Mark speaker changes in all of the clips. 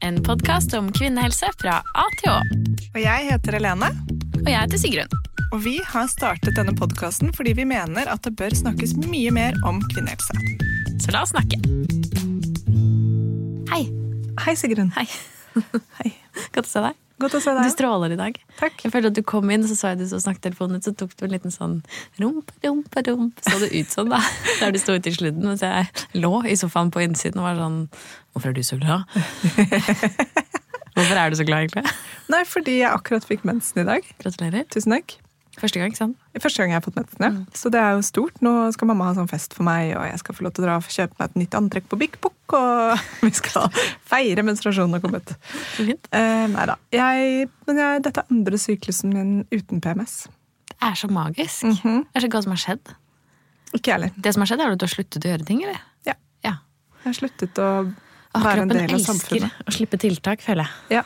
Speaker 1: en podkast om kvinnehelse fra A til Å.
Speaker 2: Og jeg heter Helene,
Speaker 1: Og jeg heter Sigrun.
Speaker 2: og vi har startet denne podkasten fordi vi mener at det bør snakkes mye mer om kvinnehelse.
Speaker 1: Så la oss snakke. Hei.
Speaker 2: Hei, Sigrun.
Speaker 1: Hei.
Speaker 2: Hei.
Speaker 1: Godt å se deg.
Speaker 2: Godt å se
Speaker 1: Du stråler i dag.
Speaker 2: Takk.
Speaker 1: Jeg følte at du kom inn, så så jeg du så snakketelefonen ut, så tok du en liten sånn rump, rump, rump. Så det ut sånn, da. Der du sto ute i sludden, mens jeg lå i sofaen på innsiden og var sånn Hvorfor er du så glad? Hvorfor er du så glad, egentlig?
Speaker 2: Nei, fordi jeg akkurat fikk mensen i dag.
Speaker 1: Gratulerer.
Speaker 2: Tusen takk.
Speaker 1: Første gang, ikke sant?
Speaker 2: Første gang jeg har fått mensen, ja. Så det er jo stort. Nå skal mamma ha sånn fest for meg, og jeg skal få lov til å dra og kjøpe meg et nytt antrekk på Bik Bok, og vi skal feire menstruasjonen har kommet.
Speaker 1: Fint.
Speaker 2: Eh, nei da. Jeg, men jeg, dette er andre syklusen min uten PMS.
Speaker 1: Det er så magisk.
Speaker 2: Mhm.
Speaker 1: Det er så hva som har skjedd.
Speaker 2: Ikke jeg heller.
Speaker 1: Det som har skjedd, er at du har sluttet å gjøre ting, eller?
Speaker 2: Ja.
Speaker 1: ja.
Speaker 2: Jeg har sluttet å være en del av
Speaker 1: elsker å slippe tiltak, føler jeg.
Speaker 2: Ja.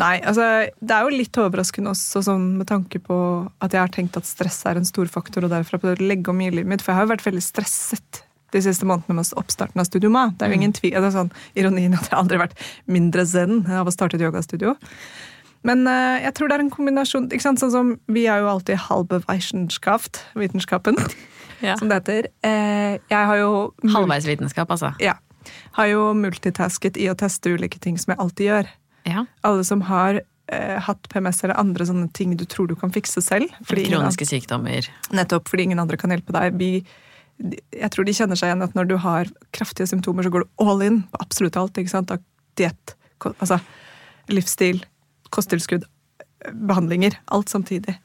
Speaker 2: Nei, altså det er jo litt overraskende også sånn med tanke på at jeg har tenkt at stress er en stor faktor, og derfor har prøvd å legge om i livet mitt. For jeg har jo vært veldig stresset de siste månedene med oppstarten av Studio Ma. Det er jo ingen tvil, det er sånn ironien at jeg aldri har vært mindre zen av å starte et yogastudio. Men uh, jeg tror det er en kombinasjon ikke sant? Sånn som Vi er jo alltid halve Weissenschaft, vitenskapen,
Speaker 1: Ja.
Speaker 2: som det heter. Uh, jeg har jo
Speaker 1: Halvveisvitenskap, altså.
Speaker 2: Ja. Har jo multitasket i å teste ulike ting som jeg alltid gjør
Speaker 1: Ja.
Speaker 2: alle som har eh, hatt PMS eller andre sånne ting du tror du kan fikse selv. Fordi ingen,
Speaker 1: Kroniske sykdommer.
Speaker 2: nettopp fordi ingen andre kan hjelpe deg. Vi, jeg tror de kjenner seg igjen at når du har kraftige symptomer, så går du all in på absolutt alt. ikke sant? Diett, altså livsstil, kosttilskudd, eh, behandlinger. Alt samtidig.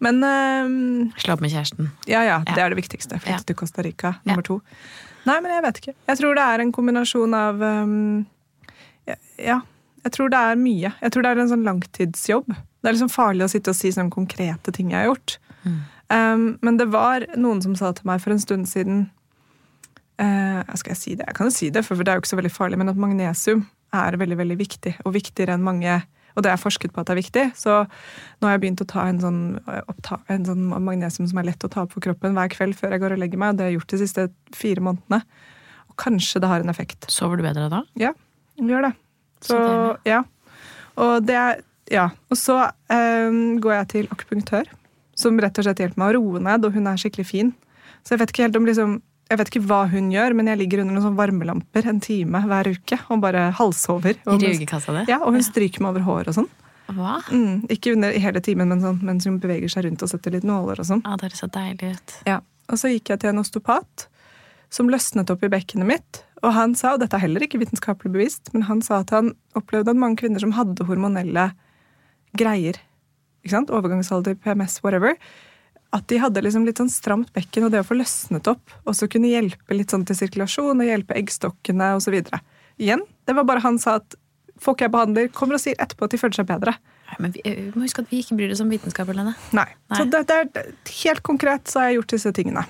Speaker 2: Men eh,
Speaker 1: Slå opp med kjæresten.
Speaker 2: ja, ja, det
Speaker 1: Ja.
Speaker 2: er det viktigste. Flytte
Speaker 1: Ja.
Speaker 2: til Costa Rica,
Speaker 1: Ja.
Speaker 2: to. Nei, men jeg vet ikke. Jeg tror det er en kombinasjon av um, ja, jeg tror det er mye. Jeg tror det er en sånn langtidsjobb. Det er liksom farlig å sitte og si sånne konkrete ting jeg har gjort. Um, men det var noen som sa til meg for en stund siden uh, Skal jeg si det? Jeg kan jo si det, for det er jo ikke så veldig farlig, men at magnesium er veldig, veldig viktig. Og viktigere enn mange Og det er forsket på at det er viktig. Så nå har jeg begynt å ta en sånn, oppta, en sånn magnesium som er lett å ta opp for kroppen hver kveld før jeg går og legger meg. Og det har jeg gjort de siste fire månedene. Og kanskje det har en effekt.
Speaker 1: Sover du bedre da?
Speaker 2: Ja, gjør det. Så,
Speaker 1: Så
Speaker 2: ja. Og det er Ja. Og så um, går jeg til akupunktør, som rett og slett hjelper meg å roe ned, og hun er skikkelig fin. Så jeg vet ikke helt om liksom jeg vet ikke hva hun gjør, men jeg ligger under noen sånne varmelamper en time hver uke og bare halvsover.
Speaker 1: I
Speaker 2: Og,
Speaker 1: rugekassa di?
Speaker 2: ja, og hun stryker meg over håret og sånn.
Speaker 1: Hva?
Speaker 2: Mm, ikke under i hele timen, men sånn mens hun beveger seg rundt og setter litt nåler og sånn.
Speaker 1: Ja, det høres så deilig ut.
Speaker 2: Ja. Og så gikk jeg til en osteopat som løsnet opp i bekkenet mitt. Og han sa, og dette er heller ikke vitenskapelig bevisst, men han sa at han opplevde at mange kvinner som hadde hormonelle greier, ikke sant? overgangsalder, PMS, whatever, at de hadde liksom litt sånn stramt bekken, og det å få løsnet opp, og så kunne hjelpe litt sånn til sirkulasjon, og hjelpe eggstokkene og så videre. Igjen, det var bare han sa at folk jeg behandler, kommer og sier etterpå at de føler seg bedre.
Speaker 1: Nei, Men vi, vi må huske at vi ikke bryr oss om vitenskap, Helene.
Speaker 2: Nei.
Speaker 1: Nei.
Speaker 2: Så det, det er helt konkret så har jeg gjort disse tingene.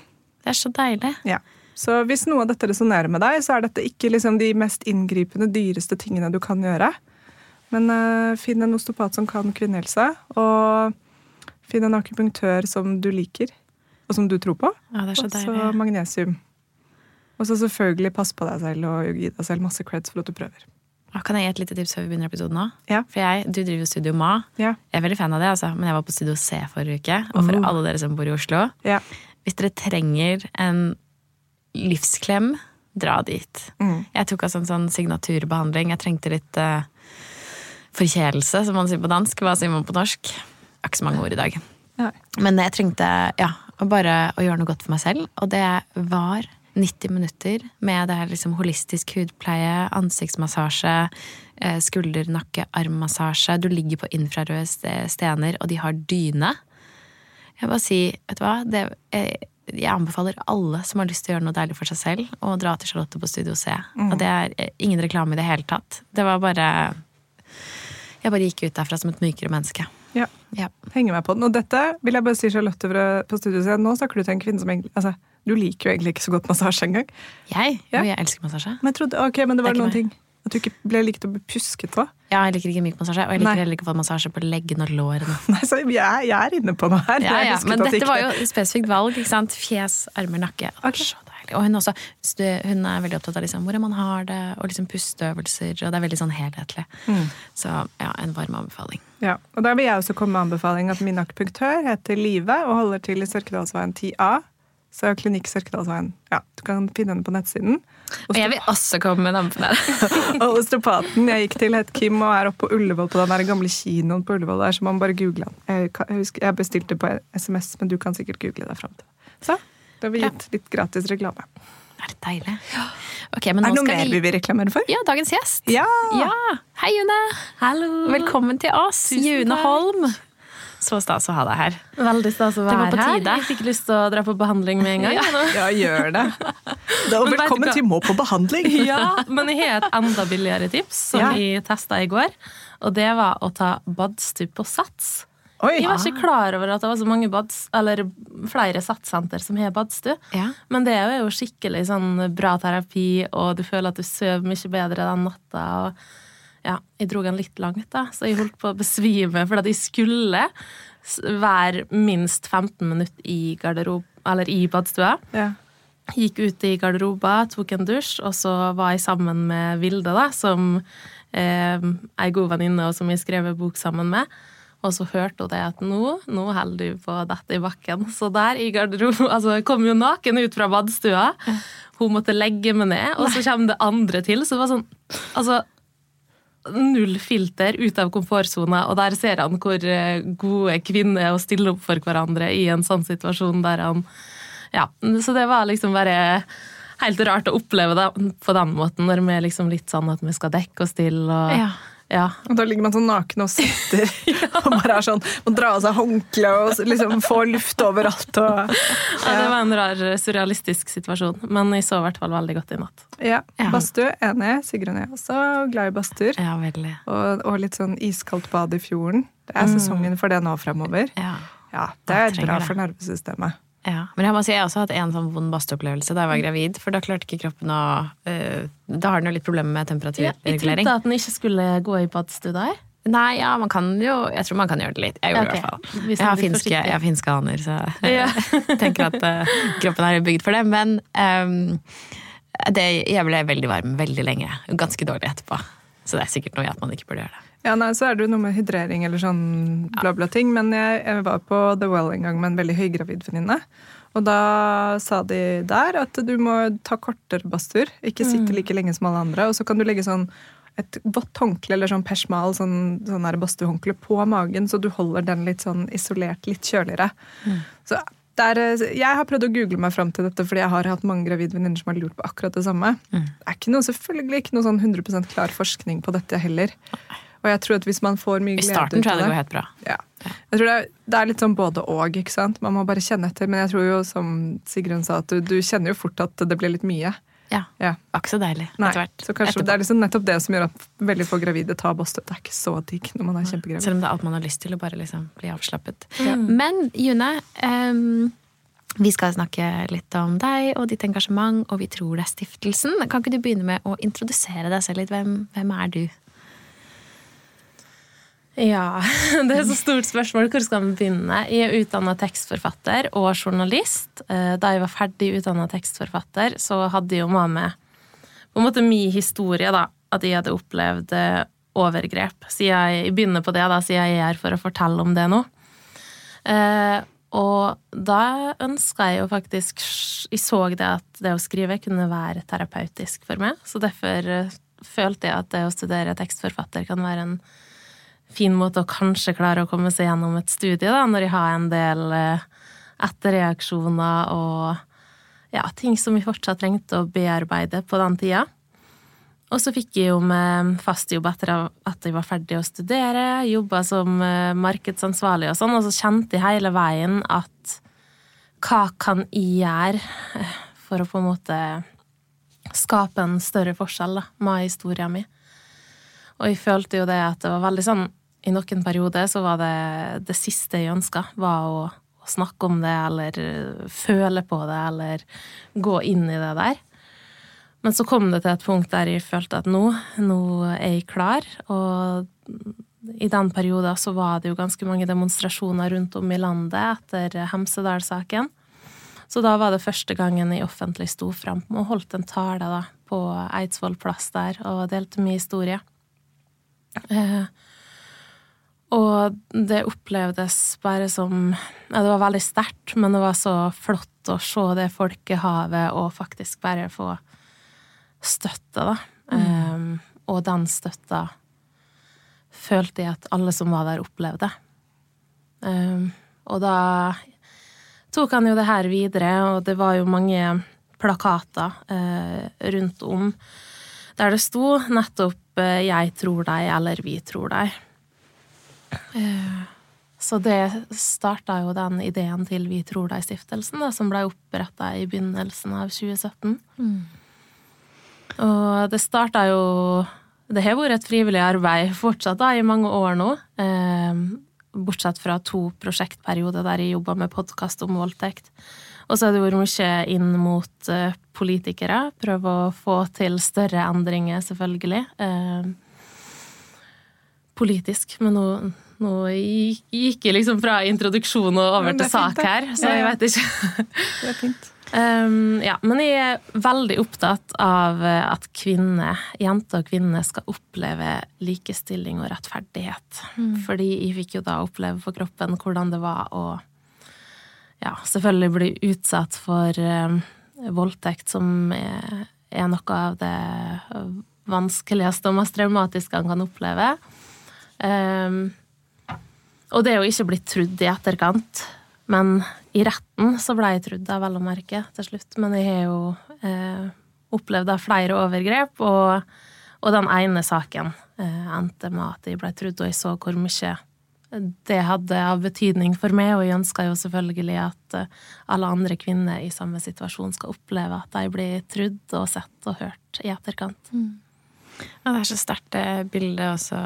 Speaker 1: Det er så deilig.
Speaker 2: Ja. Så hvis noe av dette resonnerer med deg, så er dette ikke liksom de mest inngripende, dyreste tingene du kan gjøre. Men uh, finn en osteopat som kan kvinnehelse, og finn en akupunktør som du liker, og som du tror på.
Speaker 1: Ja, det er så deilig.
Speaker 2: Og så magnesium. Og så selvfølgelig pass på deg selv og gi deg selv masse creds for at du prøver.
Speaker 1: Kan jeg gi et lite tips før vi begynner episoden nå?
Speaker 2: Ja.
Speaker 1: For jeg, Du driver jo Studio Ma.
Speaker 2: Ja.
Speaker 1: Jeg er veldig fan av det, altså. men jeg var på Studio C forrige uke. Og for
Speaker 2: uh.
Speaker 1: alle dere som bor i Oslo,
Speaker 2: Ja.
Speaker 1: hvis dere trenger en livsklem, dra dit.
Speaker 2: Mm.
Speaker 1: Jeg tok altså en sånn signaturbehandling. Jeg trengte litt uh, forkjælelse, som man sier på dansk. Hva sier man på norsk? Ikke så mange ord i dag.
Speaker 2: Ja.
Speaker 1: Men jeg trengte ja, bare å gjøre noe godt for meg selv. Og det var 90 minutter med det her liksom holistisk hudpleie, ansiktsmassasje, eh, skulder, nakke, armmassasje. Du ligger på infrarøde stener, og de har dyne. Jeg bare si, vet du hva, det, jeg, jeg anbefaler alle som har lyst til å gjøre noe deilig for seg selv, å dra til Charlotte på Studio C. Og det er eh, ingen reklame i det hele tatt. Det var bare Jeg bare gikk ut derfra som et mykere menneske.
Speaker 2: Ja.
Speaker 1: Ja.
Speaker 2: Henger meg på den. Og dette vil jeg bare si Charlotte på studio C. Nå snakker du til en kvinne som egentlig altså, Du liker jo egentlig ikke så godt massasje engang.
Speaker 1: Jeg?
Speaker 2: Ja.
Speaker 1: Jo, jeg elsker massasje.
Speaker 2: Men trodde, okay, men det var
Speaker 1: Det
Speaker 2: noen ting At du ikke ble likt å bli pusket på.
Speaker 1: Ja, jeg liker ikke myk massasje, og jeg liker
Speaker 2: Nei.
Speaker 1: heller ikke å få massasje på leggene og lårene.
Speaker 2: Nei, så jeg, jeg er inne på noe her.
Speaker 1: Ja, ja, men dette
Speaker 2: ikke-
Speaker 1: var jo et spesifikt valg. ikke sant? Fjes, armer, nakke. Det. Så deilig. Og hun, også, hun er veldig opptatt av liksom, hvordan man har det, og liksom pusteøvelser. Og det er veldig sånn helhetlig.
Speaker 2: Mm.
Speaker 1: Så ja, en varm anbefaling.
Speaker 2: Ja, og Da vil jeg også komme med anbefaling at min akupunktør heter Live og holder til i Sørkedalsveien 10A. Så klinikk Sørkedalsveien. Ja, Du kan finne henne på nettsiden.
Speaker 1: Og jeg vil også komme med en anbefaling.
Speaker 2: Og osteopaten jeg gikk til, het Kim og er oppe på Ullevål på den der gamle kinoen på Ullevål. der, så man bare googler den. Jeg, jeg, husker, jeg bestilte på SMS, men du kan sikkert google deg fram til det. Så da har vi
Speaker 1: Ja.
Speaker 2: gitt litt gratis reklame.
Speaker 1: Er det deilig? Okay, men
Speaker 2: Er det noe
Speaker 1: skal
Speaker 2: mer vi vil reklamere for?
Speaker 1: Ja, dagens gjest.
Speaker 2: Ja!
Speaker 1: Ja, Hei, June.
Speaker 3: Hallo!
Speaker 1: Velkommen til oss,
Speaker 3: Tusen
Speaker 1: June
Speaker 3: takk.
Speaker 1: Så stas å ha deg her.
Speaker 3: Veldig stas å
Speaker 1: Det var
Speaker 3: være
Speaker 1: på
Speaker 3: her.
Speaker 1: tide.
Speaker 3: Jeg fikk lyst til å dra på behandling med en gang.
Speaker 2: Ja, gjør det. Da,
Speaker 3: vet du
Speaker 2: velkommen til Må på behandling!
Speaker 3: Ja, men jeg har et enda billigere tips som
Speaker 2: Ja.
Speaker 3: jeg testa i går. Og det var å ta badstue på Sats.
Speaker 2: Oi!
Speaker 3: Jeg var ikke klar over at det var så mange bads, eller flere satssenter som har badstue.
Speaker 1: Ja.
Speaker 3: Men det er jo skikkelig sånn bra terapi, og du føler at du sover mye bedre den natta. Og ja, jeg dro den litt langt, da, så jeg holdt på å besvime fordi at jeg skulle være minst 15 minutter i garderob, eller i badstua.
Speaker 2: Ja.
Speaker 3: Gikk ut i garderoba, tok en dusj, og så var jeg sammen med Vilde, da, som eh, ei god venninne, og som jeg skrev bok sammen med. Og så hørte hun det at nå, nå holder du på å dette i bakken. Så der i garderoben Altså, jeg kom jo naken ut fra badstua. Hun måtte legge meg ned, og så kommer det andre til. Så det var sånn Altså null filter ut av komfortsona, og der ser han hvor eh, gode kvinner er å stille opp for hverandre i en sånn situasjon der han Ja, så det var liksom bare helt rart å oppleve det på den måten, når vi er liksom litt sånn at vi skal dekke oss til og
Speaker 1: Ja.
Speaker 3: Ja.
Speaker 2: Og da ligger man sånn naken og svetter og bare er sånn Man drar av seg håndkleet og liksom får luft overalt. Og,
Speaker 3: Ja, det var en rar surrealistisk situasjon, men jeg så i hvert fall veldig godt i natt.
Speaker 2: ja.
Speaker 1: Ja.
Speaker 2: Badstue, enig. Sigrun er også glad i badstuer.
Speaker 1: ja, veldig.
Speaker 2: Og, og litt sånn iskaldt bad i fjorden. Det er sesongen for det nå fremover.
Speaker 1: Ja.
Speaker 2: Ja, Det er bra
Speaker 1: det.
Speaker 2: for nervesystemet.
Speaker 1: Ja, men jeg må si jeg har også hatt en sånn vond badstueopplevelse da jeg var gravid. For da klarte ikke kroppen å øh, Da har den jo litt problemer med temperaturregulering.
Speaker 3: Jeg
Speaker 1: temperaturregulering.
Speaker 3: trodde at den ikke skulle gå i badstue der.
Speaker 1: Nei, ja, man kan jo Jeg tror man kan gjøre det litt. Jeg gjorde det i hvert fall. Jeg har, finske, jeg har finske aner, så
Speaker 3: Ja.
Speaker 1: jeg tenker at øh, kroppen er bygd for det. Men øhm, det, jeg ble veldig varm veldig lenge. Ganske dårlig etterpå. Så det er sikkert noe i at man ikke burde gjøre det.
Speaker 2: Ja, nei, Så er det jo noe med hydrering eller sånn bla, bla ting. Men jeg, jeg var på The Well en gang med en veldig høygravid venninne. Og da sa de der at du må ta kortere badstur, Ikke sitte like lenge som alle andre. Og så kan du legge sånn et vått håndkle eller sånn persmal, sånn, sånn badstuehåndkle på magen, så du holder den litt sånn isolert, litt kjøligere. Så det er, jeg har prøvd å google meg fram til dette, fordi jeg har hatt mange gravide venninner som har lurt på akkurat det samme. Det er ikke noe, selvfølgelig ikke noe sånn 100% klar forskning på dette heller. Og jeg tror at hvis man får mye
Speaker 1: I starten tror jeg det
Speaker 2: det
Speaker 1: går helt bra.
Speaker 2: ja. Jeg tror det er, det er litt sånn både og. ikke sant? Man må bare kjenne etter. Men jeg tror jo, som Sigrun sa, at du, du kjenner jo fort at det blir litt mye.
Speaker 1: Ja.
Speaker 2: Ja.
Speaker 1: Det var ikke så deilig
Speaker 2: Nei,
Speaker 1: etter hvert.
Speaker 2: så kanskje
Speaker 1: Etterpå.
Speaker 2: Det er liksom nettopp det som gjør at veldig få gravide tar badstue. Det er ikke så digg når man er kjempegravid.
Speaker 1: Selv om det er alt man har lyst til å bare liksom bli avslappet. Men June, um, vi skal snakke litt om deg og ditt engasjement, og vi tror det er stiftelsen. Kan ikke du begynne med å introdusere deg selv litt? Hvem, hvem er du?
Speaker 3: Ja, det er så stort spørsmål. Hvor skal vi begynne? Jeg er utdanna tekstforfatter og journalist. Eh, Da jeg var ferdig utdanna tekstforfatter, så hadde jeg jo med meg på en måte min historie, da. At jeg hadde opplevd eh, overgrep. Så jeg, jeg begynner på det, da, siden jeg er her for å fortelle om det nå. Eh, og da ønska jeg jo faktisk Jeg så det at det å skrive kunne være terapeutisk for meg. Så derfor følte jeg at det å studere tekstforfatter kan være en fin måte å kanskje klare å komme seg gjennom et studie, da, når jeg har en del eh, etterreaksjoner og ja, ting som jeg fortsatt trengte å bearbeide på den tida. Og så fikk jeg jo med fast jobb etter at jeg var ferdig å studere, jobba som eh, markedsansvarlig og sånn, og så kjente jeg hele veien at hva kan jeg gjøre eh, for å på en måte skape en større forskjell da, med historien min? Og jeg følte jo det at det var veldig sånn I noen perioder så var det det siste jeg ønska, var å, å, snakke om det eller føle på det eller gå inn i det der. Men så kom det til et punkt der jeg følte at nå, nå er jeg klar. Og i den perioden så var det jo ganske mange demonstrasjoner rundt om i landet etter Hemsedal-saken. Så da var det første gangen jeg offentlig sto fram og holdt en tale da, på Eidsvoll plass der og delte min historie. Eh, og det opplevdes bare som ja, Det var veldig sterkt, men det var så flott å se det folkehavet og faktisk bare få støtte, da. Mm. Um, og den støtta følte jeg at alle som var der, opplevde. Um, og da tok han jo det her videre, og det var jo mange plakater uh, rundt om der det sto nettopp 'Jeg tror deg' eller 'Vi tror deg'. Uh, så det starta jo den ideen til Vi tror deg-stiftelsen, som ble oppretta i begynnelsen av 2017. Mm. Og det starta jo Det har vært et frivillig arbeid fortsatt da, i mange år nå. Eh, bortsett fra to prosjektperioder der jeg jobba med podkast om voldtekt. Og så har det vært mye inn mot eh, politikere. Prøve å få til større endringer, selvfølgelig. Eh, politisk. Men nå, nå gikk jeg liksom fra introduksjon og over til sak her, så jeg vet ikke.
Speaker 2: Det er fint.
Speaker 3: Um, ja, men jeg er veldig opptatt av eh, at kvinner, jenter og kvinner skal oppleve likestilling og rettferdighet. Mm. Fordi jeg fikk jo da oppleve på kroppen hvordan det var å ja, selvfølgelig bli utsatt for eh, voldtekt, som er, er, noe av det vanskeligste og mest traumatiske han kan oppleve. Um, og det er jo ikke blitt trudd i etterkant. Men i retten så ble jeg trudd, vel å merke, til slutt. Men jeg har jo eh, opplevd flere overgrep, og, og, den ene saken eh, endte med at jeg ble trudd, og jeg så hvor mye det hadde av betydning for meg, og jeg ønsker jo selvfølgelig at eh, alle andre kvinner i samme situasjon skal oppleve at de blir trudd og sett og hørt i etterkant. Mm.
Speaker 1: Ja, det er så sterkt det bildet også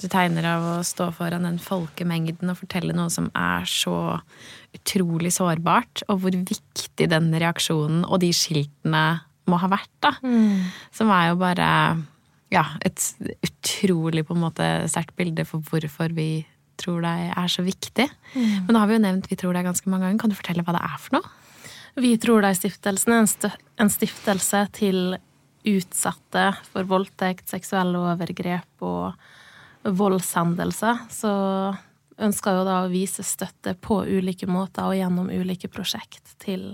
Speaker 1: du tegner av å stå foran den folkemengden og fortelle noe som er så utrolig sårbart, og hvor viktig den reaksjonen og de skiltene må ha vært, da. Mm. Som er jo bare ja, et utrolig på en måte sterkt bilde for hvorfor vi tror deg er så viktig. Mm. Men nå har vi jo nevnt Vi tror er ganske mange ganger. Kan du fortelle hva det er for noe?
Speaker 3: Vi tror deg-stiftelsen er en stiftelse til utsatte for voldtekt, seksuelle overgrep og voldshendelser, så ønsker jo da å vise støtte på ulike måter og gjennom ulike prosjekt til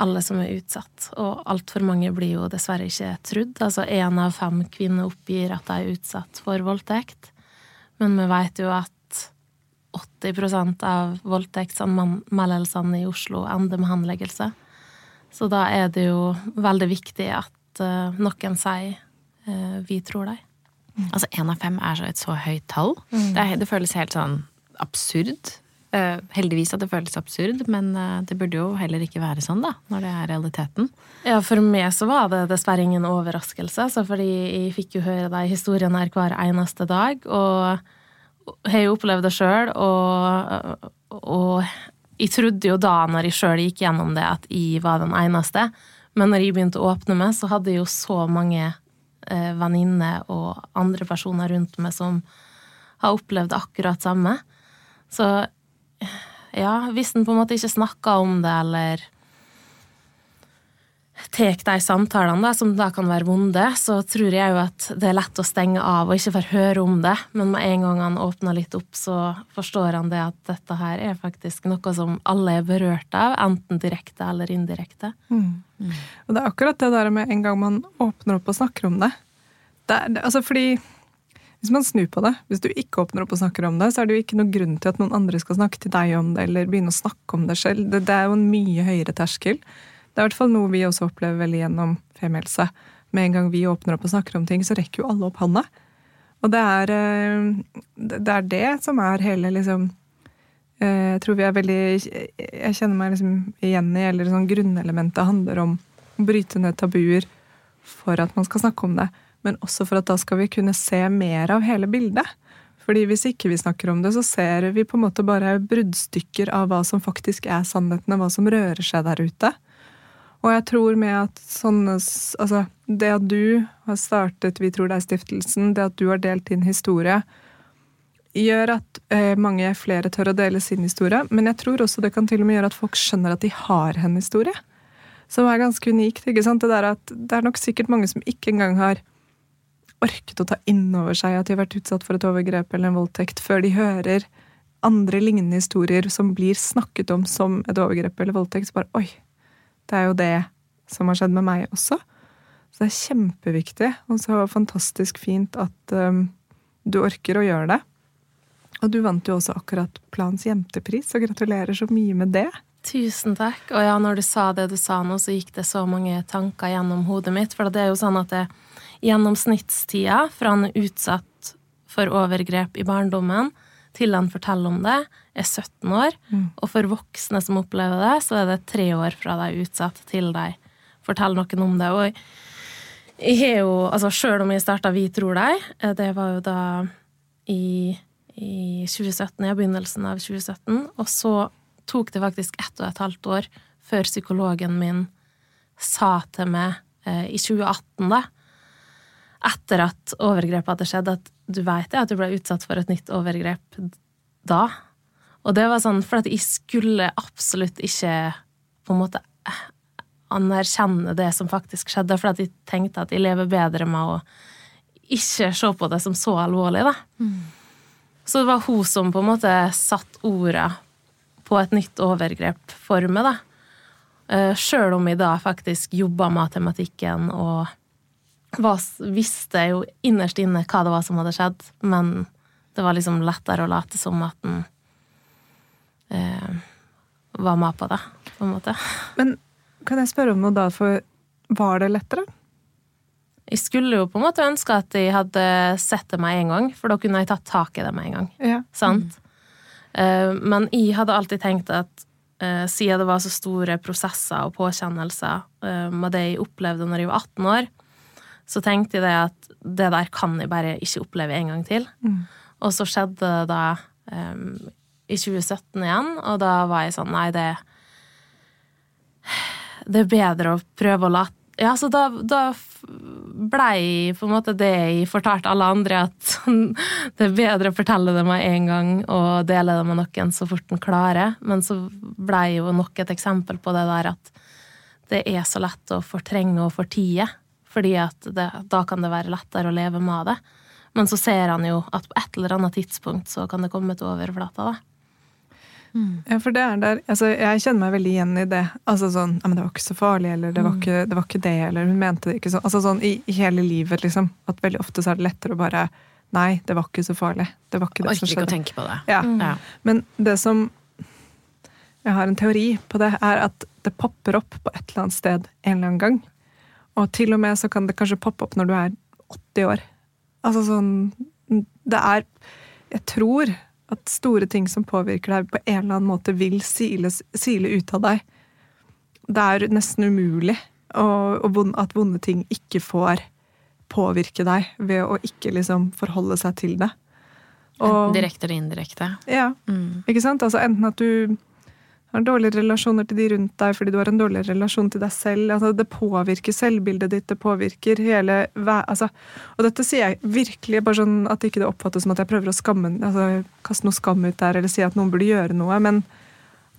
Speaker 3: alle som er utsatt. Og altfor mange blir jo dessverre ikke trudd. Altså én av fem kvinner oppgir at de er utsatt for voldtekt. Men vi vet jo at 80% av voldtektsanmeldelsene i Oslo ender med henleggelse. Så da er det jo veldig viktig at uh, noen sier uh, 'vi tror deg'.
Speaker 1: Altså én av fem er så et så høyt tall. Mm. Det, er, det, føles helt sånn absurd. Uh, heldigvis at det føles absurd, men det burde jo heller ikke være sånn, da, når det er realiteten.
Speaker 3: Ja, for meg så var det dessverre ingen overraskelse, altså, fordi jeg fikk jo høre de historiene her hver eneste dag, og har jo opplevd det sjøl, og, og jeg trodde jo da, når jeg sjøl gikk gjennom det, at jeg var den eneste. Men når jeg begynte å åpne meg, så hadde jeg jo så mange eh, venninner og andre personer rundt meg som har opplevd akkurat samme. Så ja, hvis en på en måte ikke snakker om det, eller tar de samtalene, da, som da kan være vonde, så tror jeg jo at det er lett å stenge av og ikke få høre om det. Men med en gang han åpner litt opp, så forstår han det at dette her er faktisk noe som alle er berørt av, enten direkte eller indirekte. Mm.
Speaker 2: Mm. Og det er akkurat det der med en gang man åpner opp og snakker om det. det, er, altså fordi hvis man snur på det, hvis du ikke åpner opp og snakker om det, så er det jo ikke noen grunn til at noen andre skal snakke til deg om det, eller begynne å snakke om det selv. Det, det er jo en mye høyere terskel. Det er i hvert fall noe vi også opplever veldig gjennom Femihelse. Med en gang vi åpner opp og snakker om ting, så rekker jo alle opp hånda. Og det er, eh, det er det som er hele liksom eh, Jeg tror vi er veldig Jeg kjenner meg liksom igjen i eller sånn grunnelementet handler om å bryte ned tabuer for at man skal snakke om det. Men også for at da skal vi kunne se mer av hele bildet. Fordi hvis ikke vi snakker om det, så ser vi på en måte bare bruddstykker av hva som faktisk er sannheten, og hva som rører seg der ute. Og jeg tror med at sånne Altså, det at du har startet Vi tror det er stiftelsen, det at du har delt din historie, gjør at eh, mange flere tør å dele sin historie. Men jeg tror også det kan til og med gjøre at folk skjønner at de har en historie. Som er ganske unikt. ikke sant? Det, at det er nok sikkert mange som ikke engang har orket å ta inn over seg at de har vært utsatt for et overgrep eller en voldtekt, før de hører andre lignende historier som blir snakket om som et overgrep eller voldtekt. Så bare oi, det er jo det som har skjedd med meg også. Så det er kjempeviktig, og så fantastisk fint at um, du orker å gjøre det. Og du vant jo også akkurat Plans jentepris, og gratulerer så mye med det.
Speaker 3: Tusen takk. Og ja, når du sa det du sa nå, så gikk det så mange tanker gjennom hodet mitt. For det er jo sånn at det, gjennomsnittstida fra han er utsatt for overgrep i barndommen, til han forteller om det, er 17 år. Mm. Og for voksne som opplever det, så er det tre år fra de er utsatt, til de forteller noen om det. Og jeg har jo, altså Sjøl om jeg starta Vi tror deg, eh, det var jo da i, i 2017, i begynnelsen av 2017, og så tok det faktisk ett og et halvt år før psykologen min sa til meg eh, i 2018, da, etter at overgrepet hadde skjedd, at du veit at du ble utsatt for et nytt overgrep da. Og det var sånn for at jeg skulle absolutt ikke på en måte anerkjenne det som faktisk skjedde, for at jeg tenkte at jeg lever bedre med å ikke se på det som så alvorlig, da. Mm. Så det var hun som på en måte satte orda på et nytt overgrep for meg, da. Eh, Sjøl om jeg da faktisk jobba med tematikken og var, visste jo innerst inne hva det var som hadde skjedd, men det var liksom lettere å late som at den eh, var med på det, på en måte.
Speaker 2: Men kan jeg spørre om noe da, for var det lettere?
Speaker 3: Jeg skulle jo på en måte ønske at jeg hadde sett det med en gang, for da kunne jeg tatt tak i det med en gang. Ja. Sant? Mm. men jeg hadde alltid tenkt at eh, siden det var så store prosesser og påkjennelser uh, med det jeg opplevde når jeg var 18 år, så tenkte jeg det at det der kan jeg bare ikke oppleve en gang til. Mm. Og så skjedde det da um, i 2017 igjen, og da var jeg sånn Nei, det Det er bedre å prøve å la Ja, så da, da blei på en måte det jeg fortalte alle andre, at det er bedre å fortelle det med en gang og dele det med noen så fort en klarer. Men så blei jo nok et eksempel på det der at det er så lett å fortrenge og fortie fordi at det, da kan det være lettere å leve med det. Men så ser han jo at på et eller annet tidspunkt så kan det komme til overflata.
Speaker 2: Mm. Ja, for det er der altså, Jeg kjenner meg veldig igjen i det. Altså sånn ja, men 'Det var ikke så farlig', eller det var, mm. ikke, det var ikke det', eller 'hun mente det ikke sånn'. Altså sånn i, i, hele livet, liksom. At veldig ofte så er det lettere å bare 'Nei, det var ikke så farlig'. Det var ikke det
Speaker 1: som skjedde. Orker ikke å tenke på det.
Speaker 2: Ja. Mm. ja. Men det som Jeg har en teori på det, er at det popper opp på et eller annet sted en eller annen gang. Og til og med så kan det kanskje poppe opp når du er 80 år. Altså sånn Det er Jeg tror at store ting som påvirker deg, på en eller annen måte vil sile, sile ut av deg. Det er nesten umulig og, og at vonde ting ikke får påvirke deg ved å ikke liksom forholde seg til det.
Speaker 1: Og, direkte eller indirekte.
Speaker 2: Ja. Mm. Ikke sant? Altså enten at du har dårlige relasjoner til de rundt deg fordi du har en dårlig relasjon til deg selv. Altså, det påvirker selvbildet ditt, det påvirker hele altså, Og dette sier jeg virkelig bare sånn at ikke det oppfattes som at jeg prøver å skamme, altså, kaste noe skam ut der, eller si at noen burde gjøre noe, men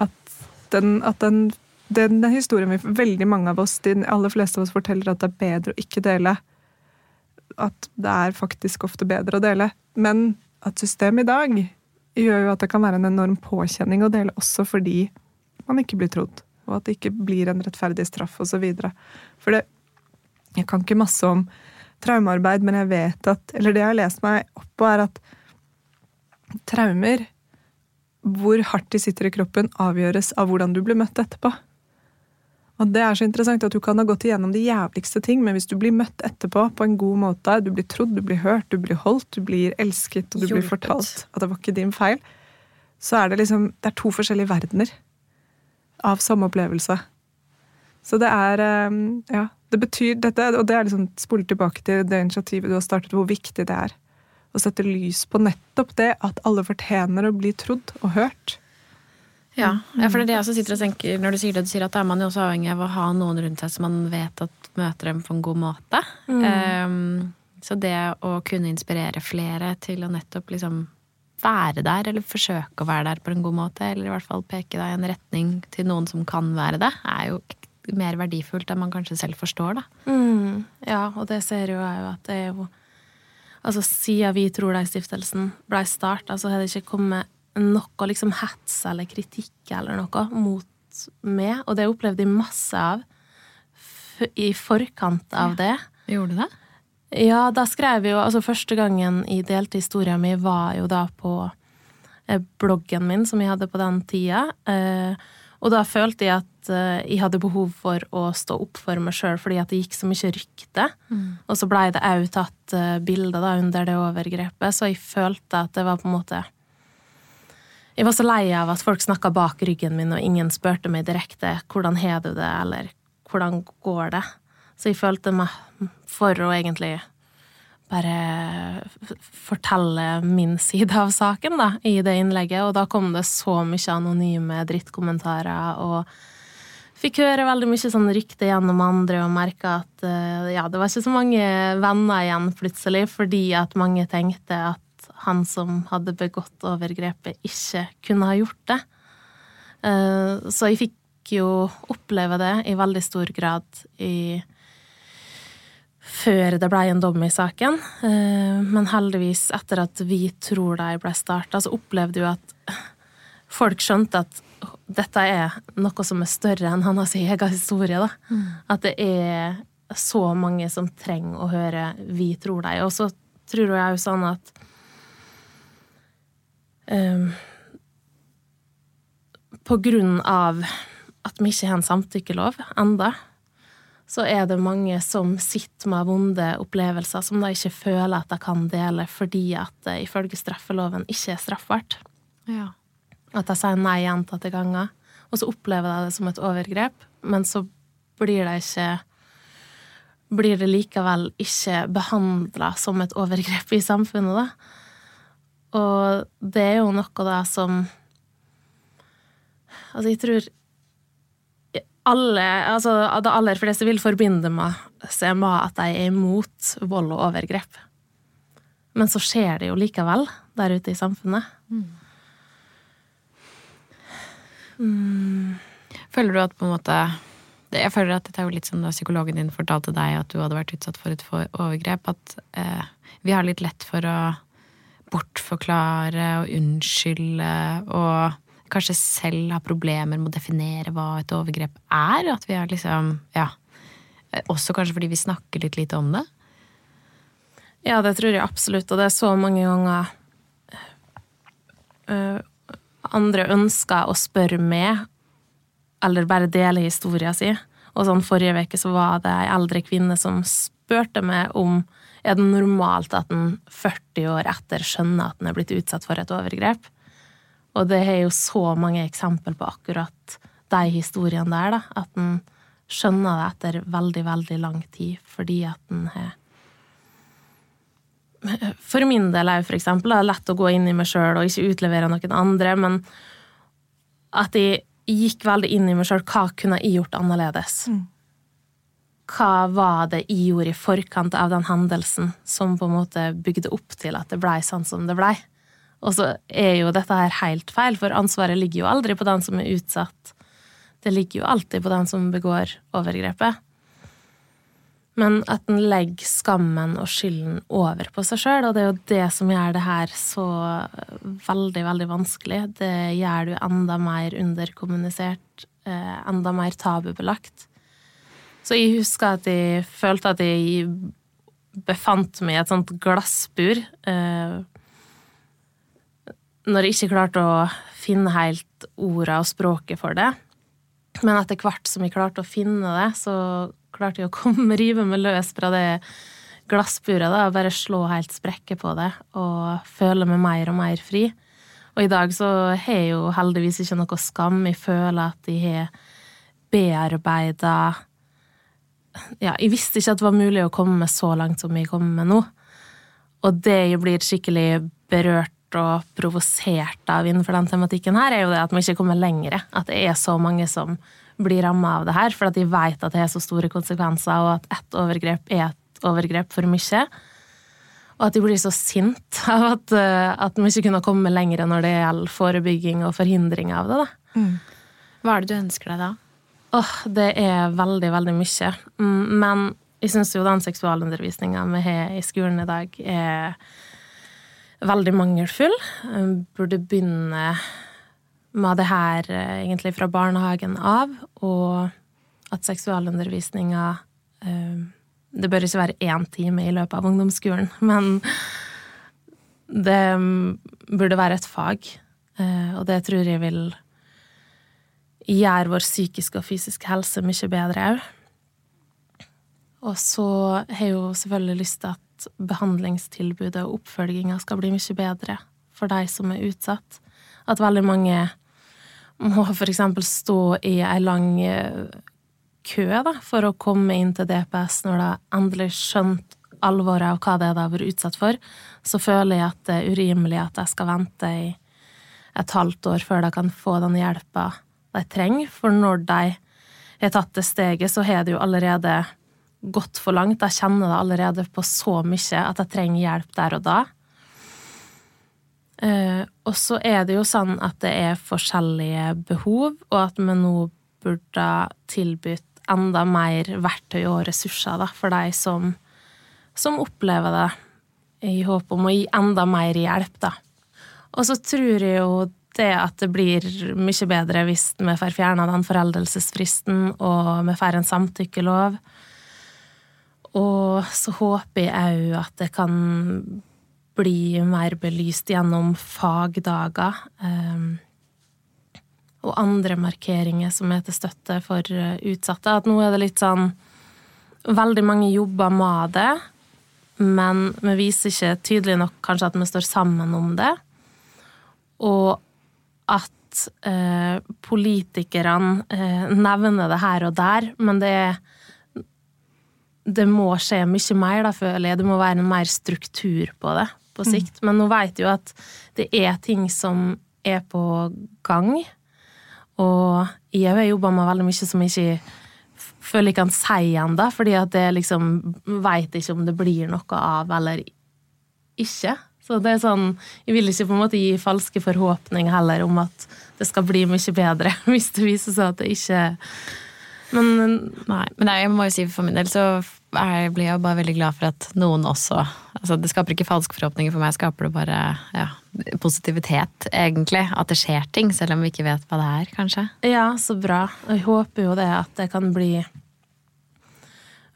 Speaker 2: at den, at den, den, den historien vi veldig mange av oss, de aller fleste av oss, forteller at det er bedre å ikke dele. At det er faktisk ofte bedre å dele. Men at systemet i dag gjør jo at det kan være en enorm påkjenning å dele også fordi man ikke blir trodd, og at det ikke blir en rettferdig straff osv. For det Jeg kan ikke masse om traumearbeid, men jeg vet at Eller det jeg har lest meg opp på, er at traumer, hvor hardt de sitter i kroppen, avgjøres av hvordan du blir møtt etterpå. Og det er så interessant at du kan ha gått igjennom de jævligste ting, men hvis du blir møtt etterpå på en god måte, du blir trodd, du blir hørt, du blir holdt, du blir elsket, og du Hjulpet. blir fortalt at det var ikke din feil, så er det liksom Det er to forskjellige verdener av samme opplevelse. Så det er ehm, Ja, Det betyr dette, og det er liksom spoler tilbake til det initiativet du har startet, hvor viktig det er å sette lys på nettopp det at alle fortjener å bli trodd og hørt.
Speaker 1: Ja, ja for det er det jeg også sitter og tenker når du sier det, du sier at da er man jo også avhengig av å ha noen rundt seg som man vet at møter dem på en god måte. Um, så det å kunne inspirere flere til å nettopp liksom være der, eller forsøke å være der på en god måte, eller i hvert fall peke deg i en retning til noen som kan være det, er jo mer verdifullt enn man kanskje selv forstår, da.
Speaker 3: Mm, ja, og det ser jo jeg jo at det er jo Altså, siden Vi tror deg-stiftelsen blei starta, så har det ikke kommet noe liksom hets eller kritikk eller noe mot meg, og det opplevde jeg masse av i forkant av det.
Speaker 1: Gjorde du det?
Speaker 3: Ja, da skrev jeg jo Altså, første gangen jeg delte historia mi, var jo da på eh, bloggen min, som jeg hadde på den tida. Eh, og da følte jeg at eh, jeg hadde behov for å stå opp for meg sjøl, fordi at det gikk så mye rykte. Mm. Og så blei det òg tatt bilder da under det overgrepet, så jeg følte at det var på en måte Jeg var så lei av at folk snakka bak ryggen min, og ingen spurte meg direkte 'hvordan har du det', eller 'hvordan går det'? Så jeg følte meg for å egentlig bare fortelle min side av saken da, i det innlegget. Og da kom det så mye anonyme drittkommentarer, og fikk høre veldig mye sånn rykte gjennom andre og merka at eh, ja, det var ikke så mange venner igjen plutselig, fordi at mange tenkte at han som hadde begått overgrepet, ikke kunne ha gjort det. Eh, så jeg fikk jo oppleve det i veldig stor grad i før det blei en dom i saken. Eh, men heldigvis, etter at Vi tror de ble starta, så opplevde jo at folk skjønte at dette er noe som er større enn hans egen historie. Da. Mm. At det er så mange som trenger å høre Vi tror deg. Og så tror jeg jo sånn at um, På grunn av at vi ikke har en samtykkelov enda, så er det mange som sitter med vonde opplevelser som de ikke føler at de kan dele fordi at det ifølge straffeloven ikke er straffbart.
Speaker 1: Ja.
Speaker 3: At de sier nei gjentatte ganger, og så opplever de det som et overgrep, men så blir det ikke Blir det likevel ikke behandla som et overgrep i samfunnet, da. Og det er jo noe da som Altså, jeg tror alle, altså de aller fleste vil forbinde meg, seg med at de er imot vold og overgrep. Men så skjer det jo likevel der ute i samfunnet. Mm.
Speaker 1: Mm. Føler du at på en måte Jeg føler at dette er jo litt som da psykologen din fortalte deg at du hadde vært utsatt for et overgrep. At eh, vi har litt lett for å bortforklare og unnskylde og kanskje selv har problemer med å definere hva et overgrep er. At vi har liksom Ja. Også kanskje fordi vi snakker litt lite om det.
Speaker 3: Ja, det tror jeg absolutt, og det er så mange ganger uh, andre ønsker å spørre med, eller bare dele historien sin. Og sånn forrige uke så var det ei eldre kvinne som spurte meg om er det normalt at en 40 år etter skjønner at en er blitt utsatt for et overgrep. Og det er jo så mange eksempel på akkurat de historiene der, da. At en skjønner det etter veldig, veldig lang tid fordi at en har For min del er jo for eksempel det lett å gå inn i meg sjøl og ikke utlevere noen andre, men at jeg gikk veldig inn i meg sjøl. Hva kunne jeg gjort annerledes? Mm. Hva var det jeg gjorde i forkant av den hendelsen som på en måte bygde opp til at det blei sånn som det blei? Og så er jo dette her helt feil, for ansvaret ligger jo aldri på den som er utsatt. Det ligger jo alltid på den som begår overgrepet. Men at en legger skammen og skylden over på seg sjøl, og det er jo det som gjør det her så veldig, veldig vanskelig. Det gjør du enda mer underkommunisert, eh, enda mer tabubelagt. Så jeg husker at jeg følte at jeg befant meg i et sånt glassbur. Eh, når jeg ikke klarte å finne helt orda og språket for det. Men etter hvert som jeg klarte å finne det, så klarte jeg å komme, rive meg løs fra det glassburet da, og bare slå helt sprekker på det og føle meg mer og mer fri. Og i dag så har jeg jo heldigvis ikke noe skam. Jeg føler at jeg har bearbeida ja, jeg visste ikke at det var mulig å komme så langt som jeg kommer med nå. Og det jeg blir skikkelig berørt og provosert av innenfor den tematikken her, er jo det at vi ikke kommer lenger. At det er så mange som blir ramma av det her, for at de vet at det har så store konsekvenser, og at ett overgrep er et overgrep for mye. Og at de blir så sint av at, eh, at vi ikke kunne komme lenger når det gjelder forebygging og forhindring av det. Da.
Speaker 1: Hva er det du ønsker deg da?
Speaker 3: Åh, det er veldig, veldig mye. Mm, Men jeg syns jo den seksualundervisninga vi har i skolen i dag, er veldig mangelfull. Burde begynne med det her eh, egentlig fra barnehagen av, og at seksualundervisninga eh, Det bør ikke være én time i løpet av ungdomsskolen, men det mm, burde være et fag, eh, og det tror jeg vil gjøre vår psykiske og fysiske helse mye bedre òg. Og så har jeg jo selvfølgelig lyst til at behandlingstilbudet og oppfølginga skal bli mye bedre for de som er utsatt. At veldig mange må eksempel stå i ei lang eh, kø da, for å komme inn til DPS når de endelig skjønt alvoret av hva det er de har vært utsatt for. Så føler jeg at det er urimelig at de skal vente i et halvt år før de kan få den hjelpa de trenger. For når de har tatt det steget, så har de jo allerede gått for langt. Jeg kjenner det allerede på så mye at jeg trenger hjelp der og da. Eh, og så er det jo sånn at det er forskjellige behov, og at vi nå burde tilbudt enda mer verktøy og ressurser da, for de som, som opplever det, i håp om å gi enda mer hjelp, da. Og så tror jeg jo det at det blir mye bedre hvis vi får fjerna den foreldelsesfristen, og vi får en samtykkelov. Og så håper jeg òg at det kan bli mer belyst gjennom fagdager. Um, og andre markeringer som er til støtte for uh, utsatte. At nå er det litt sånn Veldig mange jobber med det, men vi viser ikke tydelig nok kanskje at vi står sammen om det. Og at eh, politikerne eh, nevner det her og der, men det er det må skje mye mer, da, føler jeg. Det må være en mer struktur på det på sikt. Mm. Men nå jeg jo at det er ting som er på gang. Og jeg har jobba med veldig mye som jeg ikke føler jeg kan si ennå, fordi at jeg liksom veit ikke om det blir noe av eller ikke. Så det er sånn Jeg vil ikke på en måte gi falske forhåpninger heller om at det skal bli mye bedre, hvis det viser seg at det ikke
Speaker 1: men, Nei, men jeg må jo si for min del så jeg blir jeg bare veldig glad for at noen også altså Det skaper ikke falske forhåpninger for meg, skaper det bare ja, positivitet, egentlig. At det skjer ting, selv om vi ikke vet hva det er, kanskje.
Speaker 3: Ja, så bra. Og jeg håper jo det at det kan bli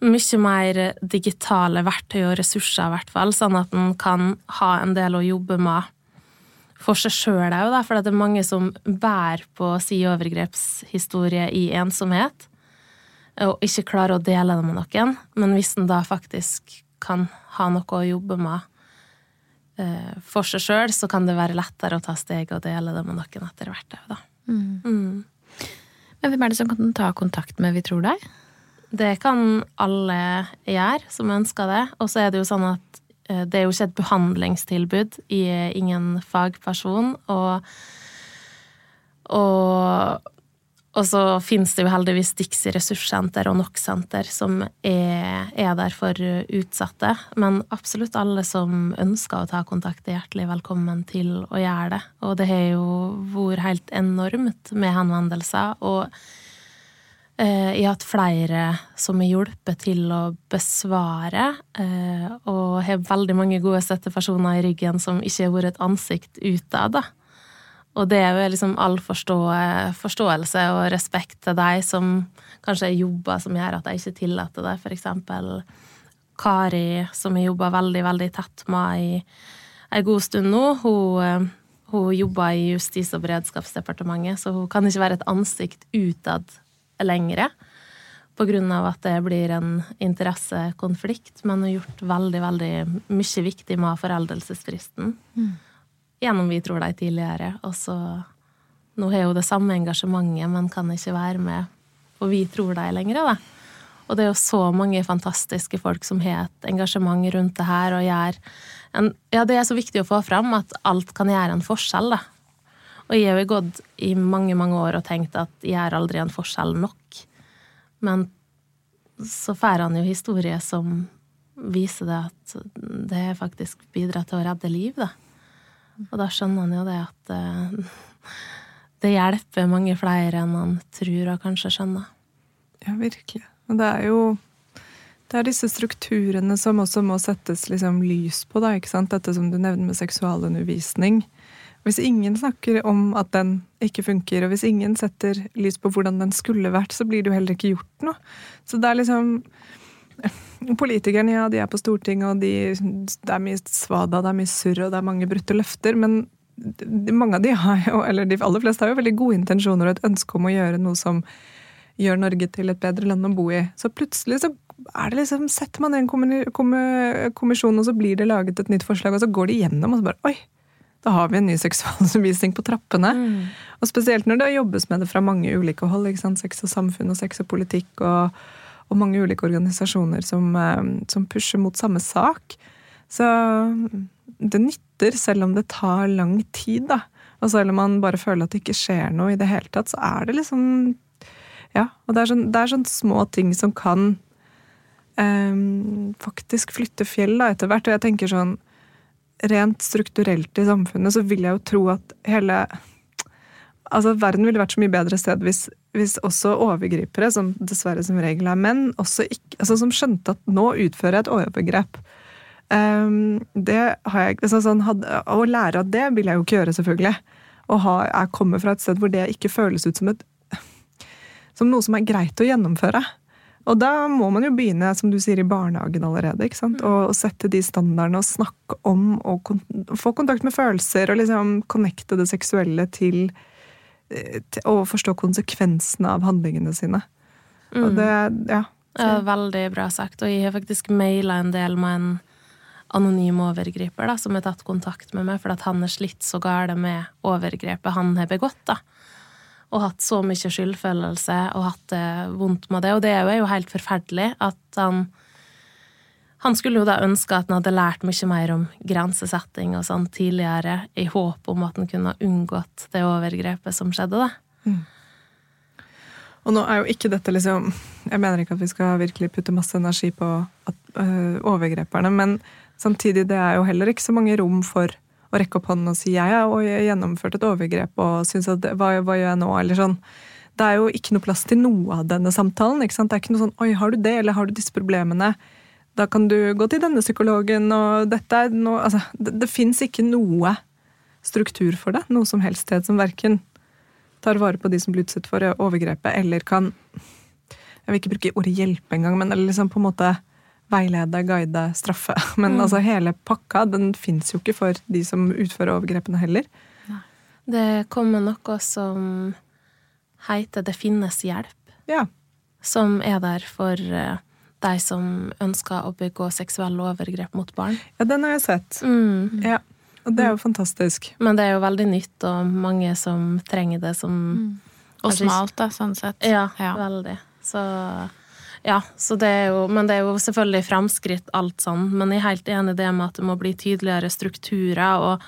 Speaker 3: mye mer digitale verktøy og ressurser, i hvert fall, sånn at en kan ha en del å jobbe med for seg sjøl òg, for det er mange som bærer på si overgrepshistorie i ensomhet og ikke klarer å dele det med noen. Men hvis en da faktisk kan ha noe å jobbe med eh, for seg sjøl, så kan det være lettere å ta steget og dele det med noen etter hvert òg, da. Mm.
Speaker 1: Mm. Men hvem er det som kan ta kontakt med Vi tror deg?
Speaker 3: Det kan alle gjøre som ønsker det. Og så er det jo sånn at eh, det er jo ikke et behandlingstilbud. Jeg er ingen fagperson, og, og og så finnes det jo heldigvis Dixie ressurssenter og NOK-senter som er, er, der for utsatte. Men absolutt alle som ønsker å ta kontakt, er hjertelig velkommen til å gjøre det. Og det har jo vært helt enormt med henvendelser. Og eh, jeg har hatt flere som har hjulpet til å besvare. Eh, og har veldig mange gode støttepersoner i ryggen som ikke har vært et ansikt utad. da. Og det er jo liksom all forstå, forståelse og respekt til deg som kanskje er jobber som gjør at jeg ikke tillater det. Eksempel Kari, som jeg jobber veldig, veldig tett med i en god stund nå. Hun, hun jobber i Justis- og beredskapsdepartementet, så hun kan ikke være et ansikt utad lenger. På grunn av at det blir en interessekonflikt, men hun har gjort veldig, veldig mye viktig med foreldelsesfristen. Mm gjennom Vi tror deg tidligere. Og så Nå har jo det samme engasjementet, men kan ikke være med på Vi tror deg lenger, da. Og det er jo så mange fantastiske folk som har et engasjement rundt det her og gjør en, Ja, det er så viktig å få fram at alt kan gjøre en forskjell, da. Og jeg har jo gått i mange, mange år og tenkt at jeg gjør aldri en forskjell nok. Men så får han jo historier som viser det at det faktisk bidrar til å redde liv, da. Og da skjønner han jo det at uh, det hjelper mange flere enn han tror og kanskje skjønner.
Speaker 2: Ja, virkelig. Og det er jo det er disse strukturene som også må settes liksom lys på, da, ikke sant? Dette som du nevner med seksualundervisning. Hvis ingen snakker om at den ikke funker, og hvis ingen setter lys på hvordan den skulle vært, så blir det jo heller ikke gjort noe. Så det er liksom Politikerne, ja, de er på Stortinget, og de, det er mye svada, det er mye surr, og det er mange brutte løfter, men mange av de har jo, eller de aller fleste har jo veldig gode intensjoner og et ønske om å gjøre noe som gjør Norge til et bedre land å bo i. Så plutselig så er det liksom, setter man en kommisjon, og så blir det laget et nytt forslag, og så går de gjennom, og så bare Oi! Da har vi en ny seksualundervisning på trappene. Mm. Og spesielt når det jobbes med det fra mange ulike hold. ikke sant? Sex og samfunn og sex og politikk og, og mange ulike organisasjoner som, eh, som pusher mot samme sak. Så det nytter, selv om det tar lang tid, da. Og selv om man bare føler at det ikke skjer noe i det hele tatt, så er det liksom Ja. Og det er sånn, det er sånn små ting som kan um, faktisk flytte fjell da, etter hvert. Og jeg tenker sånn Rent strukturelt i samfunnet så vil jeg jo tro at hele Altså, verden ville vært så mye bedre sted hvis, hvis også overgripere, som dessverre som regel er menn, ikke, altså som skjønte at nå utfører jeg et overgrep Um, det har jeg altså sånn, Å lære av det vil jeg jo ikke gjøre, selvfølgelig. Og ha, jeg kommer fra et sted hvor det ikke føles ut som et som noe som er greit å gjennomføre. Og da må man jo begynne, som du sier, i barnehagen allerede. ikke sant? Og, og sette de standardene og snakke om og kon få kontakt med følelser og liksom connecte det seksuelle til å forstå konsekvensene av handlingene sine. Mm. Og det, ja.
Speaker 3: ja. Veldig bra sagt. Og jeg har faktisk maila en del med en anonym overgriper da, som har tatt kontakt med meg fordi han er slitt så gale med overgrepet han har begått. da. Og hatt så mye skyldfølelse og hatt det vondt med det. Og det er jo helt forferdelig at han Han skulle jo da ønske at han hadde lært mye mer om grensesetting og sånn tidligere, i håp om at han kunne ha unngått det overgrepet som skjedde, da. Mm.
Speaker 2: Og nå er jo ikke dette liksom Jeg mener ikke at vi skal virkelig putte masse energi på at, øh, overgreperne, men Samtidig, det er jo heller ikke så mange rom for å rekke opp hånden og si jeg har gjennomført et overgrep og syns at hva, hva, gjør jeg nå, eller sånn. Det er jo ikke noe plass til noe av denne samtalen. ikke sant? Det er ikke noe sånn oi, har du det, eller har du disse problemene? Da kan du gå til denne psykologen, og dette er noe Altså, det, det fins ikke noe struktur for det. Noe som helst sted som verken tar vare på de som blir utsatt for overgrepet, eller kan Jeg vil ikke bruke ordet hjelpe engang, men eller liksom på en måte veilede, guide, straffe. Men mm. altså hele pakka den fins jo ikke for de som utfører overgrepene heller.
Speaker 3: Det kommer noe som heter 'Det finnes hjelp'.
Speaker 2: Ja.
Speaker 3: Som er der for uh, de som ønsker å begå seksuelle overgrep mot barn.
Speaker 2: Ja, den har jeg sett. Mm. Ja. Og det er jo fantastisk.
Speaker 3: Men det er jo veldig nytt, og mange som trenger det som mm.
Speaker 1: Og smalt, da, sånn sett.
Speaker 3: Ja, ja. veldig. Så ja, det jo, men det er jo selvfølgelig fremskritt, alt sånn. Men jeg er helt enig i det med at det må bli tydeligere strukturer. og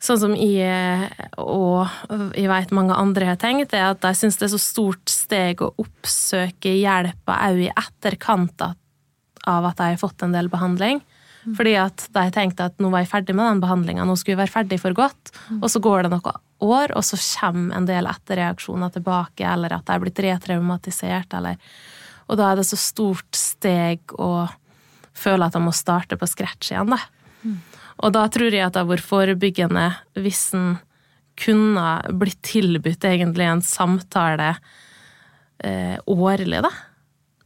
Speaker 3: Sånn som jeg og jeg vet mange andre har tenkt, er at de syns det er så stort steg å oppsøke hjelpa òg i etterkant av at de har fått en del behandling. Mm. Fordi at de tenkte at nå var jeg ferdig med den behandlinga, nå skulle jeg være ferdig for godt. Mm. Og så går det noen år, og så kommer en del etterreaksjoner tilbake, eller at de er blitt retraumatisert, eller og da er det så stort steg å føle at de må starte på scratch igjen, da. Og da tror jeg at det har vært forebyggende hvis en kunne blitt tilbudt egentlig en samtale eh, årlig, da.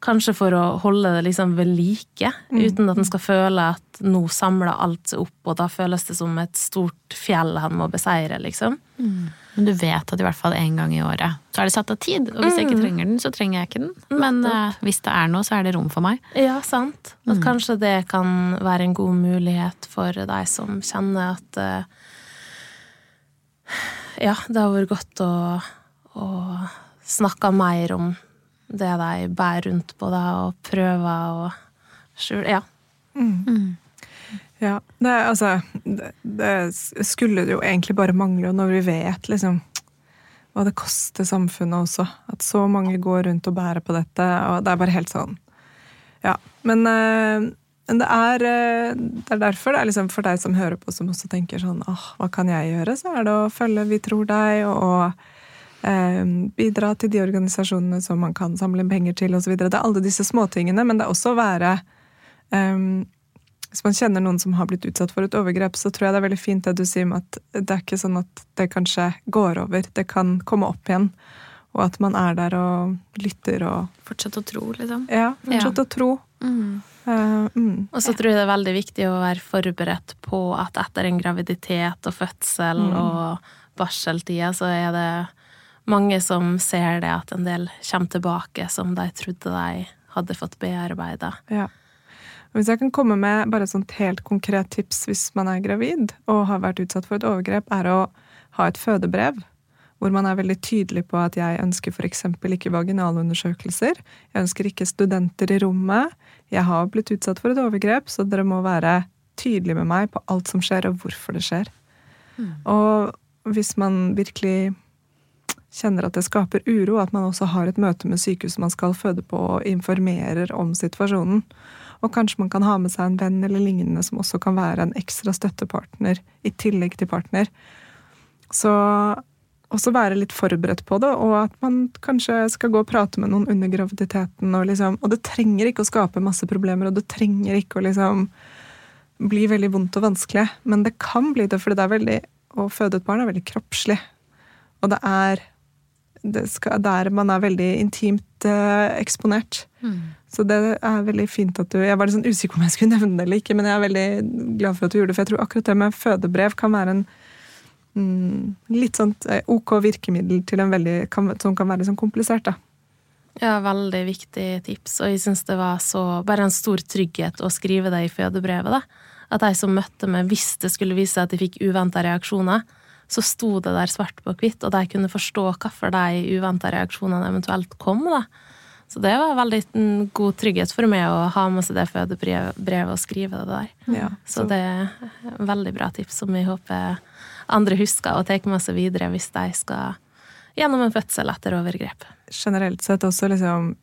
Speaker 3: Kanskje for å holde det liksom ved like, mm. uten at en skal føle at nå samler alt seg opp, og da føles det som et stort fjell han må beseire, liksom.
Speaker 1: Mm. Men du vet at i hvert fall én gang i året så er det satt av tid. Og hvis jeg ikke mm. trenger den, så trenger jeg ikke den. Men uh, hvis det er noe, så er det rom for meg.
Speaker 3: Ja, sant. At mm. kanskje det kan være en god mulighet for deg som kjenner at uh, Ja, det har vært godt å, å snakke mer om det de bærer rundt på, da, og prøver å skjule Ja.
Speaker 2: Ja, det, altså, det, det skulle jo egentlig bare mangle når vi vet liksom hva det koster samfunnet også. At så mange går rundt og bærer på dette. og Det er bare helt sånn. Ja, Men, eh, men det, er, eh, det er derfor det er liksom for deg som hører på, som også tenker sånn åh, hva kan jeg gjøre? Så er det å følge Vi tror deg og eh, bidra til de organisasjonene som man kan samle penger til osv. Det er alle disse småtingene, men det er også å være eh, hvis man kjenner noen som har blitt utsatt for et overgrep, så tror jeg det er veldig fint det du sier med at det er ikke sånn at det kanskje går over. Det kan komme opp igjen. Og at man er der og lytter og
Speaker 1: Fortsett å tro, liksom.
Speaker 2: Ja, fortsett å tro.
Speaker 1: Mm.
Speaker 2: Uh, mm.
Speaker 3: Og så tror jeg det er veldig viktig å være forberedt på at etter en graviditet og fødsel og barseltida, så er det mange som ser det at en del kommer tilbake som de trodde de hadde fått bearbeida.
Speaker 2: Ja. Hvis jeg kan komme med bare et sånt helt konkret tips hvis man er gravid og har vært utsatt for et overgrep, er å ha et fødebrev. Hvor man er veldig tydelig på at jeg ønsker f.eks. ikke vaginalundersøkelser. Jeg ønsker ikke studenter i rommet. Jeg har blitt utsatt for et overgrep, så dere må være tydelige med meg på alt som skjer, og hvorfor det skjer. Og hvis man virkelig kjenner at det skaper uro, at man også har et møte med sykehuset man skal føde på, og informerer om situasjonen. Og kanskje man kan ha med seg en venn eller lignende som også kan være en ekstra støttepartner i tillegg til partner. Så også være litt forberedt på det, og at man kanskje skal gå og prate med noen under graviditeten. Og, liksom, og det trenger ikke å skape masse problemer, og det trenger ikke å liksom bli veldig vondt og vanskelig. Men det kan bli det, for det er veldig, å føde et barn er veldig kroppslig. Og det er skal, der man er veldig intimt eh, eksponert. Så det er veldig fint at du Jeg var litt sånn usikker på om jeg skulle nevne det eller ikke, men jeg er veldig glad for at du gjorde det, for jeg tror akkurat det med fødebrev kan være en mm, litt sånt eh, ok virkemiddel til en veldig, kan, som kan være litt sånn komplisert, da.
Speaker 3: Ja, veldig viktig tips, og jeg syns det var så bare en stor trygghet å skrive det i fødebrevet, da. At de som møtte meg, hvis det skulle vise seg at de fikk uventa reaksjoner, så sto det der svart på hvitt, og de kunne forstå hvorfor de uventa reaksjonene eventuelt kom, da. Så det var veldig mm, god trygghet for meg å ha med seg det fødebrevet og skrive det der.
Speaker 2: Ja,
Speaker 3: Så det er veldig bra tips som jeg håper andre husker og tar med seg videre hvis de skal gjennom en fødsel etter overgrep.
Speaker 2: generelt sett også liksom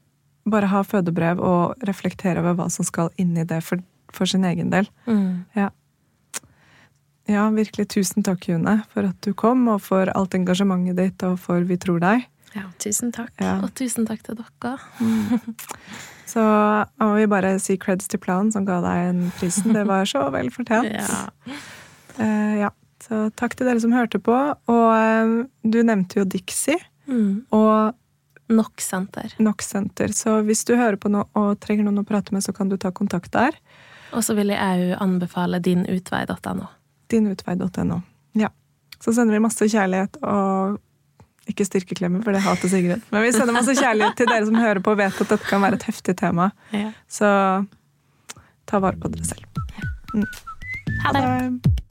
Speaker 2: bare ha fødebrev og reflektere over hva som skal inn i det for, for sin egen del. Ja. Ja, virkelig tusen takk, June, for at du kom, og for alt engasjementet ditt, og for Vi tror deg.
Speaker 1: Ja, tusen takk.
Speaker 2: Ja.
Speaker 3: Og tusen takk til dere.
Speaker 2: Så må vi bare si creds til planen som ga deg den prisen. Det var så vel fortjent.
Speaker 1: Ja.
Speaker 2: Uh, ja. Så takk til dere som hørte på. Og uh, du nevnte jo Dixie
Speaker 3: Mm.
Speaker 2: og
Speaker 3: Nok senter.
Speaker 2: Nok Senter. Så hvis du hører på noe og trenger noen å prate med, så kan du ta kontakt der.
Speaker 3: Og så vil jeg òg anbefale dinutvei.no.
Speaker 2: Dinutvei.no. Ja. Så sender vi masse kjærlighet og ikke styrkeklemmer, for det hater Sigrid. Men vi sender masse kjærlighet til dere som hører på og vet at dette kan være et heftig tema.
Speaker 1: Ja.
Speaker 2: Så ta vare på dere selv.
Speaker 1: Ha det.